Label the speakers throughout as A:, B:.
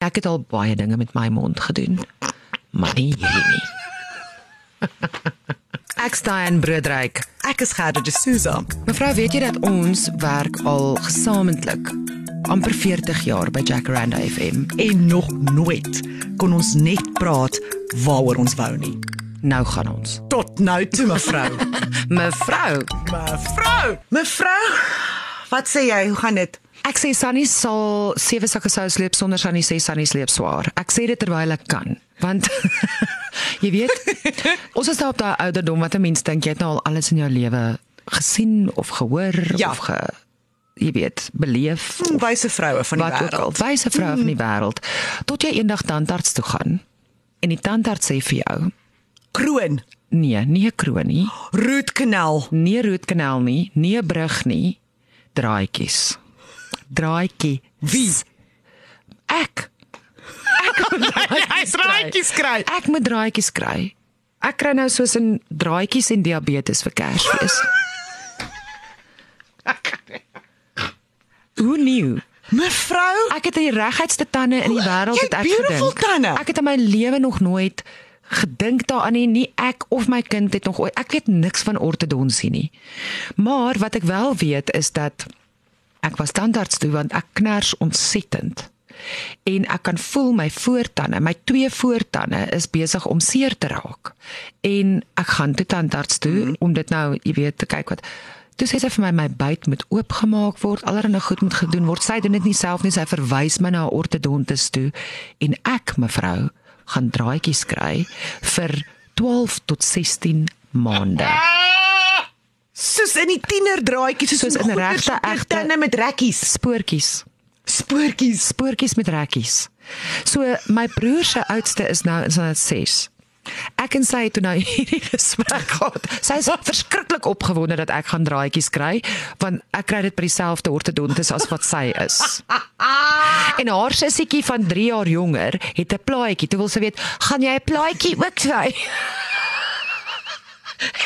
A: Ek het al baie dinge met my mond gedoen. Maar nie hierdie nie. Ek staan broodryk.
B: Ek is Gerda de Souza.
A: Mevrou, weet jy dat ons werk al gesamentlik amper 40 jaar by Jacaranda FM.
B: En nog nooit kon ons net praat waaroor ons wou nie.
A: Nou gaan ons.
B: Tot nou toe mevrou.
A: Mevrou,
B: mevrou. Mevrou. Wat sê jy? Hoe gaan dit?
A: Ek sê Sunny sal sewe sakke sous sleep sonder Sunny sê Sunny sleep swaar. Ek sê dit terwyl ek kan, want jy weet, ons is daar op daai ouderdom wat 'n mens dink jy het nou al alles in jou lewe gesien of gehoor
B: Ja.
A: of ge jy weet, beleef
B: Hm, Wyse vroue van die
A: wat ook al,
B: wêreld.
A: wyse vroue van die wêreld, tot jy eendag tandarts toe gaan en die tandarts sê vir jou,
B: Kroon,
A: nee, nie 'n kroon nie,
B: rootkanaal.
A: nie 'n rootkanaal nie, nie 'n brug nie, draadjies. Draadjie.
B: Wie?
A: Ek.
B: Hy's raadjies kry.
A: Ek moet draadjies kry. Ek kry nou soos 'n draadjies en diabetes vir Kersfees. Hoe nieuw?
B: Mevrou,
A: Ek het die regheidste tande in die wêreld het ek gedink.
B: tande.
A: Ek het in my lewe nog nooit gedink daaraan nie, nie ek of my kind het nog ooit ek weet niks van ortodonsie nie. Maar wat ek wel weet is dat ek was tandarts toe want ek kners ontsettend. En ek kan voel my voortande, my twee voortande is besig om seer te raak. En ek gaan toe tandarts toe mm. om dit nou, jy weet, te kyk wat Toe sê sy vir my my byt moet oopgemaak word, allerlei goed moet gedoen word. Sy doen dit nie self nie, sy verwys my na 'n ortodontis toe en ek, mevrou, gaan draadjies kry vir 12 tot 16 maande.
B: Soos in die tienerdraadjies, soos,
A: Soos in regte, egte-
B: tande met rekkies,
A: Spoortjies,
B: spoortjies.
A: spoortjies met rekkies. So my broer se oudste is nou is nou 6. Ek en sy het toe nou hierdie gesprek gehad. Sy is verskriklik opgewonde dat ek gaan draadjies kry, want ek kry dit by dieselfde ortodontis as wat sy is. En haar sussietjie van 3 jaar jonger het 'n plaatjie. Toe wil sy weet, "Gaan jy 'n plaatjie ook kry?"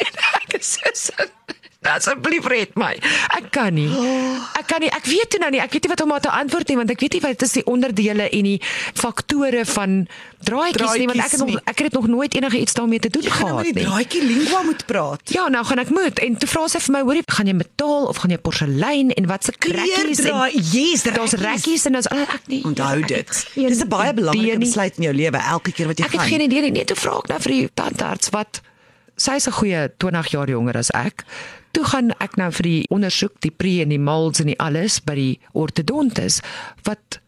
A: en ek sê so, asseblief red my. Ek kan nie. Ek kan nie. Ek weet toe nou nie. Ek weet nie wat om haar te antwoord nie want ek weet nie wat is die onderdele en die faktore van draadjies nie want ek het nog
B: nie.
A: ek het nog nooit enige iets daarmee te doen
B: Jy gaan nou
A: gehad
B: met die
A: nie.
B: draadjie lingua moet praat.
A: Ja, nou gaan ek moet en toe vra sy vir my, hoorie, gaan jy metaal of gaan jy porselein en wat se rekkies en
B: yes,
A: daar's rekkies en daar's ek nie.
B: Onthou
A: ek
B: dit.
A: het
B: Dis 'n baie belangrike
A: nie.
B: besluit in jou lewe elke keer wat jy
A: Ek het
B: gaan.
A: geen idee nie. Nee, toe vra ek nou vir die tandarts wat sy's 'n goeie 20 jaar jonger as ek. Toe gaan ek nou vir die ondersoek, die pre en die molds en die alles by die ortodontis wat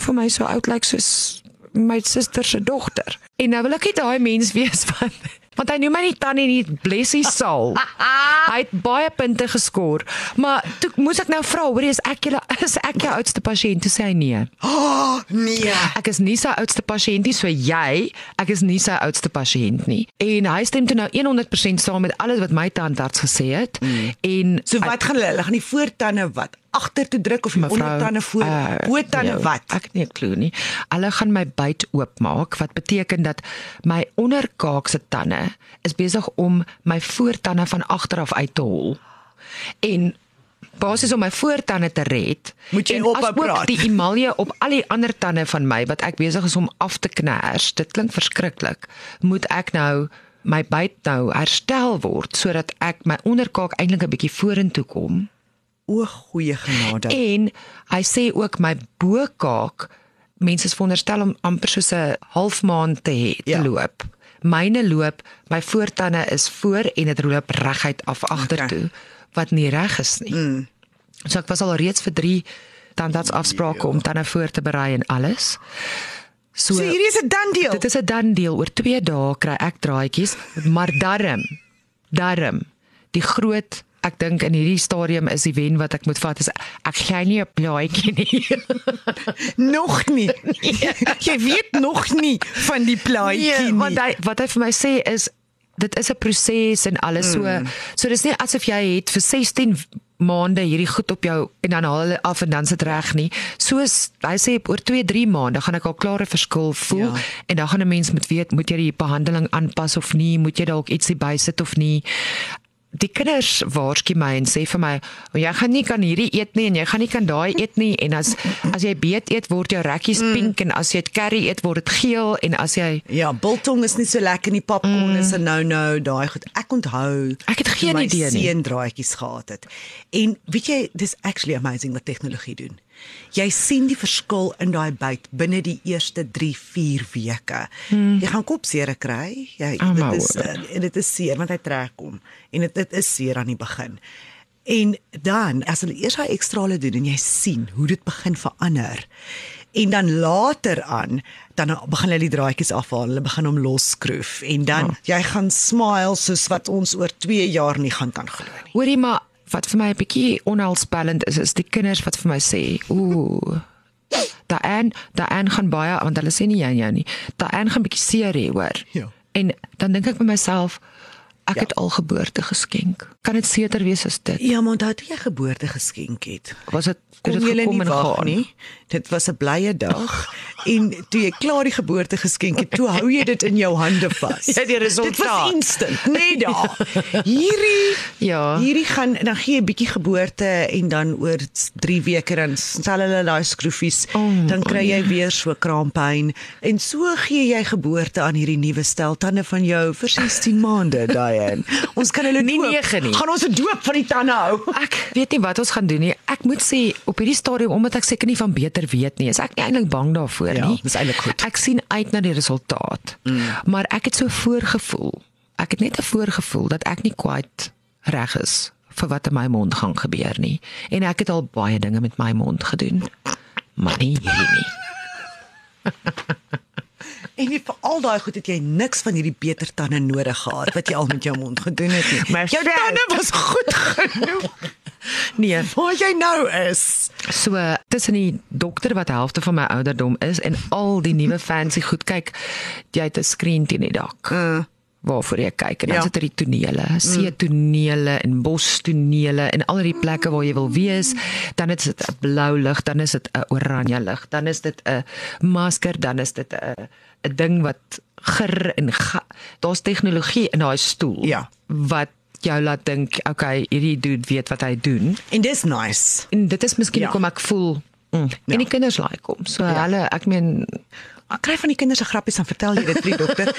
A: vir my so oud lyk soos my suster se dogter. En nou wil ek nie daai mens wees van want hy noem my nie tannie nie, blessie sal. hy het baie punte geskor, maar toe moes ek nou vra, hoor jy is ek julle is ek jou oudste pasiënt? Toe sê hy nee.
B: Oh, nee.
A: Ek is nie sy oudste pasiënt nie, so jy, ek is nie sy oudste pasiënt nie. En hy stem toe nou 100% saam met alles wat my tandarts gesê het. Mm. En
B: So wat gaan hulle? Hulle gaan die voortande wat agter toe druk of die ondertande voor,
A: uh,
B: botande
A: nee,
B: wat?
A: Ek het nie 'n klou nie. Hulle gaan my byt oopmaak wat beteken dat my onderkaakse tande is besig om my voortande van agter af uit te hol. En basies om my voortande te red,
B: Moet jy ophou
A: asook
B: praat.
A: die emalje op al die ander tande van my wat ek besig is om af te kners. Dit klink verskriklik. Moet ek nou my byt nou herstel word sodat ek my onderkaak eintlik 'n bietjie vorentoe kom.
B: O, goeie genade.
A: En hy sê ook my bokaak mense is veronderstel om amper soos 'n halfmaan te hê te
B: Ja.
A: loop. Myne loop, my voortande is voor en dit loop reguit af agtertoe
B: Okay.
A: wat nie reg is nie. Mm. So ek was al reeds vir 3 tandartsafsprake om tande voor te berei en alles. So,
B: so hierdie is 'n dan deel.
A: dit is 'n dan deel oor 2 dae kry ek draadjies, maar darm darm die groot Ek dink in hierdie stadium is die wen wat ek moet vat is ek gee nie 'n plaatjie nie.
B: nog nie. jy weet nog nie van die plaatjie
A: Nee,
B: nie.
A: want hy wat hy vir my sê is dit is 'n proses en alles so.
B: Mm.
A: So dis nie asof jy het vir 16 maande hierdie goed op jou en dan haal hulle af en dan sit reg nie. Soos hy sê oor 2, 3 maande gaan ek al klare verskil voel
B: Ja.
A: en dan gaan 'n mens moet weet moet jy die behandeling aanpas of nie, moet jy dalk ietsie bysit of nie. Die kinders waarsku my en sê vir my, oh, "Jy gaan nie kan hierdie eet nie en jy gaan nie kan daai eet nie en as as jy beet eet word jou rekkies mm. pink en as jy dit curry eet word dit geel en as jy
B: Ja, biltong is nie so lekker nie. Popcorn mm. is 'n no-no, daai goed. Ek onthou
A: Ek het geen idee nie.
B: Seun draadjies gehad het. En weet jy, dis actually amazing wat tegnologie doen. Jy sien die verskil in daai byt binne die eerste 3-4 weke. Hmm. Jy gaan kopseer kry. Jy
A: maar
B: dit is uh, en dit is seer want hy trek hom en dit dit is seer aan die begin. En dan as hulle eers daai ekstrale doen en jy sien hoe dit begin verander. En dan later aan dan begin hulle die draadjies afhaal, hulle begin hom losskroef en dan ja. jy gaan smile soos wat ons oor 2 jaar nie gaan kan glo nie.
A: hoorie maar wat vir my 'n bietjie onheilspellend is is die kinders wat vir my sê, ooh Daan, daan gaan baie want hulle sê nie jy en jou nie. Daan gaan bietjie seer hê, hoor.
B: Ja.
A: En dan dink ek by myself ek
B: Ja.
A: het al geboorte geskenk. Kan dit seker wees as dit?
B: Ja, maar onthou toe jy geboorte geskenk het.
A: Was dit
B: Kon
A: het dit gekom en gaan?
B: nie. Dit was 'n blye dag en toe jy klaar die geboorte geskenk het, toe hou jy dit in jou hande vas.
A: Ja, die
B: Dit was
A: resultaat.
B: instant, net daar. Hierdie
A: Ja.
B: Hierdie gaan dan gee jy 'n bietjie geboorte en dan oor 3 weke dan stel hulle daai skroefies,
A: Oh,
B: dan kry jy weer so kraampyn en so gee jy geboorte aan hierdie nuwe stel tande van jou vir 16 maande daarin. Ons kan hulle
A: Nie nege nie.
B: Gaan ons 'n doop van die tande hou.
A: Ek weet nie wat ons gaan doen nie. Ek moet sê op hierdie stadium omdat ek seker nie van beter weet nie, is ek nie eintlik bang daarvoor
B: Ja,
A: nie.
B: dis eintlik goed.
A: Ek sien uit na die resultaat. Mm. Maar ek het so voorgevoel. Ek het net 'n voorgevoel dat ek nie quite reg is vir wat in my mond gaan gebeur nie. En ek het al baie dinge met my mond gedoen. Maar nie hierdie nie.
B: En nie vir al daai goed het jy niks van hierdie beter tande nodig gehad wat jy al met jou mond gedoen het nie.
A: Maar
B: jou tande was goed genoeg.
A: Nee,
B: Waar jy nou is.
A: So tussen die dokter wat helfte van my ouderdom is en al die nuwe fancy goed kyk, jy het 'n skerm teen die dak.
B: Uh,
A: Waarvoor jy kyk en dan
B: Ja.
A: sit er die tonele, see tonele en bos tonele en al die plekke waar jy wil wees, dan is dit 'n blou lig, dan is dit 'n oranje lig, dan is dit 'n masker, dan is dit 'n 'n ding wat ger en daar's tegnologie in daai stoel
B: Ja.
A: wat jou laat dink, okay, hierdie dude weet wat hy doen.
B: en dis nice.
A: En dit is miskien
B: Ja.
A: hoekom ek voel mm,
B: Ja.
A: en die kinders like hom. So ja. hulle ek meen
B: Ek kry van die kinders se grappies dan vertel jy dit vir die dokter.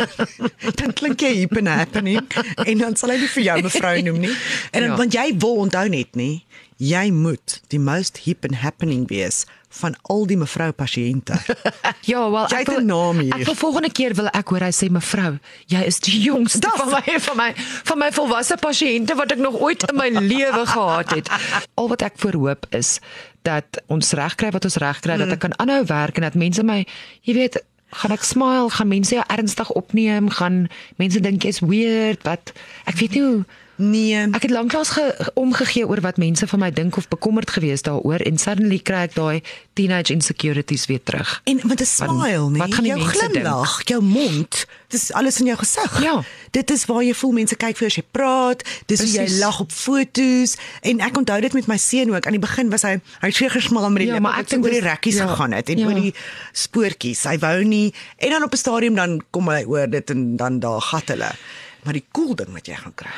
B: dan klink jy hip and happening en dan sal hy nie vir jou mevrou noem nie. En dan
A: Ja.
B: want jy wil onthou net nie, jy moet die most hip and happening wees van al die mevrou pasiënte.
A: ja, wel
B: Jy
A: ek
B: 'n naam hier.
A: Ek wil volgende keer wil ek hoor hy sê mevrou, jy is die jongste
B: Das-
A: van my van my van my volwasse pasiënte wat ek nog ooit in my lewe gehad het. Al wat ek voorhoop is dat ons regkry wat ons regkry,
B: Mm.
A: dat ek kan aanhou werk en dat mense my, jy weet, gaan ek smile, gaan mense jou ernstig opneem, gaan mense dink jy's weird, wat ek weet nie hoe
B: Nee.
A: Ek het lanklaas ge, omgegee oor wat mense van my dink of bekommerd gewees daaroor en suddenly kry ek daai teenage insecurities weer terug.
B: En met 'n smile, nee.
A: wat gaan die
B: jou
A: mense
B: glimlag, jou mond, dis alles in jou gesig.
A: Ja.
B: Dit is waar jy voel mense kyk vir as jy praat, dis hoe jy lag op fotos en ek onthou dit met my seun ook. Aan die begin was hy hy het seker smal met die
A: Ja,
B: lippe,
A: maar ek dink
B: oor die rekkies
A: ja,
B: gegaan het en
A: ja.
B: oor die spoortjies. Hy wou nie en dan op 'n stadium dan kom hy oor dit en dan daar gat hulle. Maar die cool ding wat jy gaan kry,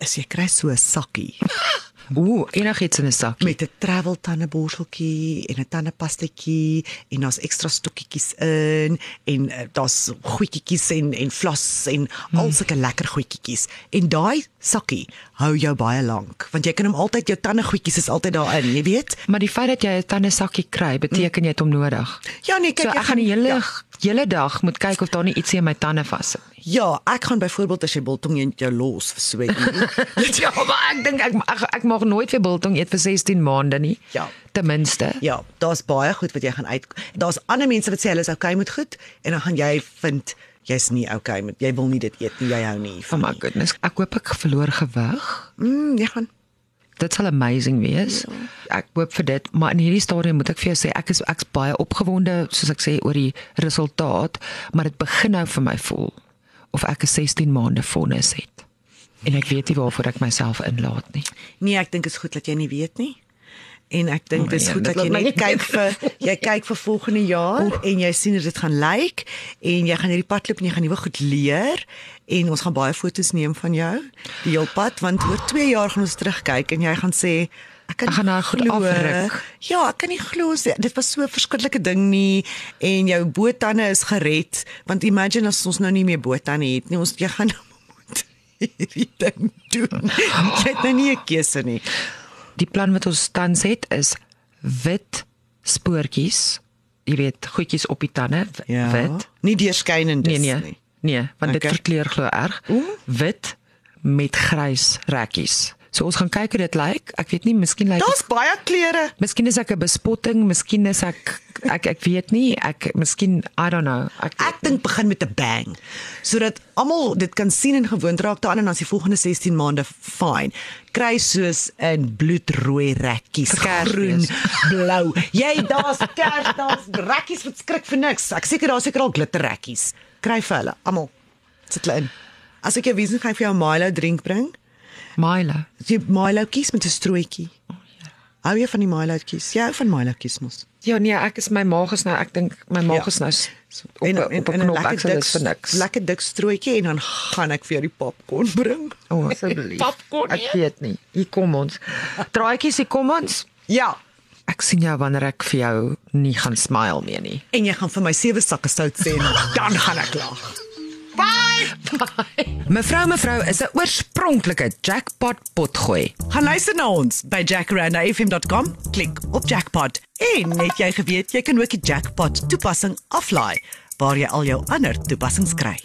B: is jy kry so 'n sakkie
A: Ooh, enigiets in 'n sakkie.
B: met 'n travel tandeborsteltjie en 'n tandepastetjie en daar's ekstra stokkietjies in en uh, daar's goedjies en en vlas en al sulke lekker goedjies. En daai sakkie hou jou baie lank want jy kan hom altyd jou tandegoedjies is altyd daarin, jy weet?
A: Maar die feit dat jy 'n tande sakkie kry, beteken jy het hom nodig.
B: Ja nee, kyk
A: So
B: jy
A: ek gaan die hele
B: ja,
A: hele dag moet kyk of daar nie ietsie in my tande vassit nie.
B: ja, ek gaan byvoorbeeld as jy biltong jy jou los vir 'n uur.
A: Ja, maar ek dink ek, ek ek mag nooit weer biltong eet vir 16 maande nie.
B: Ja.
A: Ten minste.
B: Ja, daar's baie goed wat jy gaan uit. Daar's ander mense wat sê hulle is okay met goed en dan gaan jy vind jy's nie okay met jy wil nie dit eet nie, jy hou nie
A: Oh
B: van
A: my goodness. Ek hoop ek verloor gewig.
B: Mm, jy gaan
A: Dit sal amazing wees. Ja. Ek hoop vir dit, maar in hierdie stadium moet ek vir jou sê ek is ek's baie opgewonde soos ek sê oor die resultaat, maar dit begin nou vir my voel of ek 'n 16 maande vonnis het. En ek weet nie waarvoor ek myself inlaat nie.
B: Nee, ek dink dit is goed dat jy nie weet nie. En ek dink
A: Oh,
B: dis
A: nee,
B: goed dat jy net kyk vir jy kyk vir volgende jaar Oeh. en jy sien hoe dit gaan lyk en jy gaan hierdie pad loop en jy gaan nuwe goed leer en ons gaan baie foto's neem van jou die heel pad want oor 2 jaar gaan ons terugkyk en jy gaan sê ek kan
A: Ek gaan nou goed
B: glo-
A: afruk.
B: Ja, ek kan nie glo dit was so 'n verskriklike ding nie en jou boottande is gered want imagine as ons nou nie meer boottande het nie ons jy gaan nou hierdie ding doen. Jy het nou nie 'n keuse nie.
A: Die plan wat ons tans het is wit spoortjies. Jy weet, goedjies op die tande, w- wit.
B: Nie deurskynend
A: Nee
B: is
A: nee.
B: nie.
A: Nee, want dit
B: Okay.
A: verkleur glo erg. Wit met grys rekkies. So ons gaan kyk hoe dit lyk. Ek weet nie, miskien lyk
B: Daar's baie kleure.
A: Miskien is ek 'n bespotting, miskien is ek ek ek weet nie, ek miskien I don't know. Ek
B: Ek dink begin met 'n bang sodat almal dit kan sien en gewoond raak daaraan en as die volgende 16 maande fyn. Kry soos 'n bloedrooi rekkies, groen, blou. Jy daar's kers, daar's rekkies wat skrik vir niks. Ek seker daar's seker al glitter rekkies. Kry vir hulle almal. Sit hulle in. As ek jou ek vir jou Milo drink bring.
A: Milo.
B: Jy Milo kies met 'n strooitjie. Hou jy van die Milo kies? Jy hou van Milo kies mos.
A: Ja nee, ek is my maag is nou, ek dink my maag
B: Ja.
A: is nou op
B: En- en-
A: op 'n knop ek sal dit vir niks.
B: Lekker dik strootjie en dan gaan ek vir jou die popcorn bring.
A: O, oh, asseblief.
B: Popcorn,
A: Ek
B: ja.
A: weet nie. Hier kom ons. Draaitjies, hier kom ons.
B: Ja.
A: Ek sien jou wanneer ek vir jou nie gaan smile meer nie.
B: En jy gaan vir my sewe sakke sout sê en dan gaan ek lag.
A: Mevrou mevrou is 'n oorspronklike jackpot potgooi.
B: Gaan luister na ons by jackarandafm.com. Klik op jackpot. En net jy geweet jy kan ook die jackpot toepassing aflaai waar jy al jou ander toepassings kry.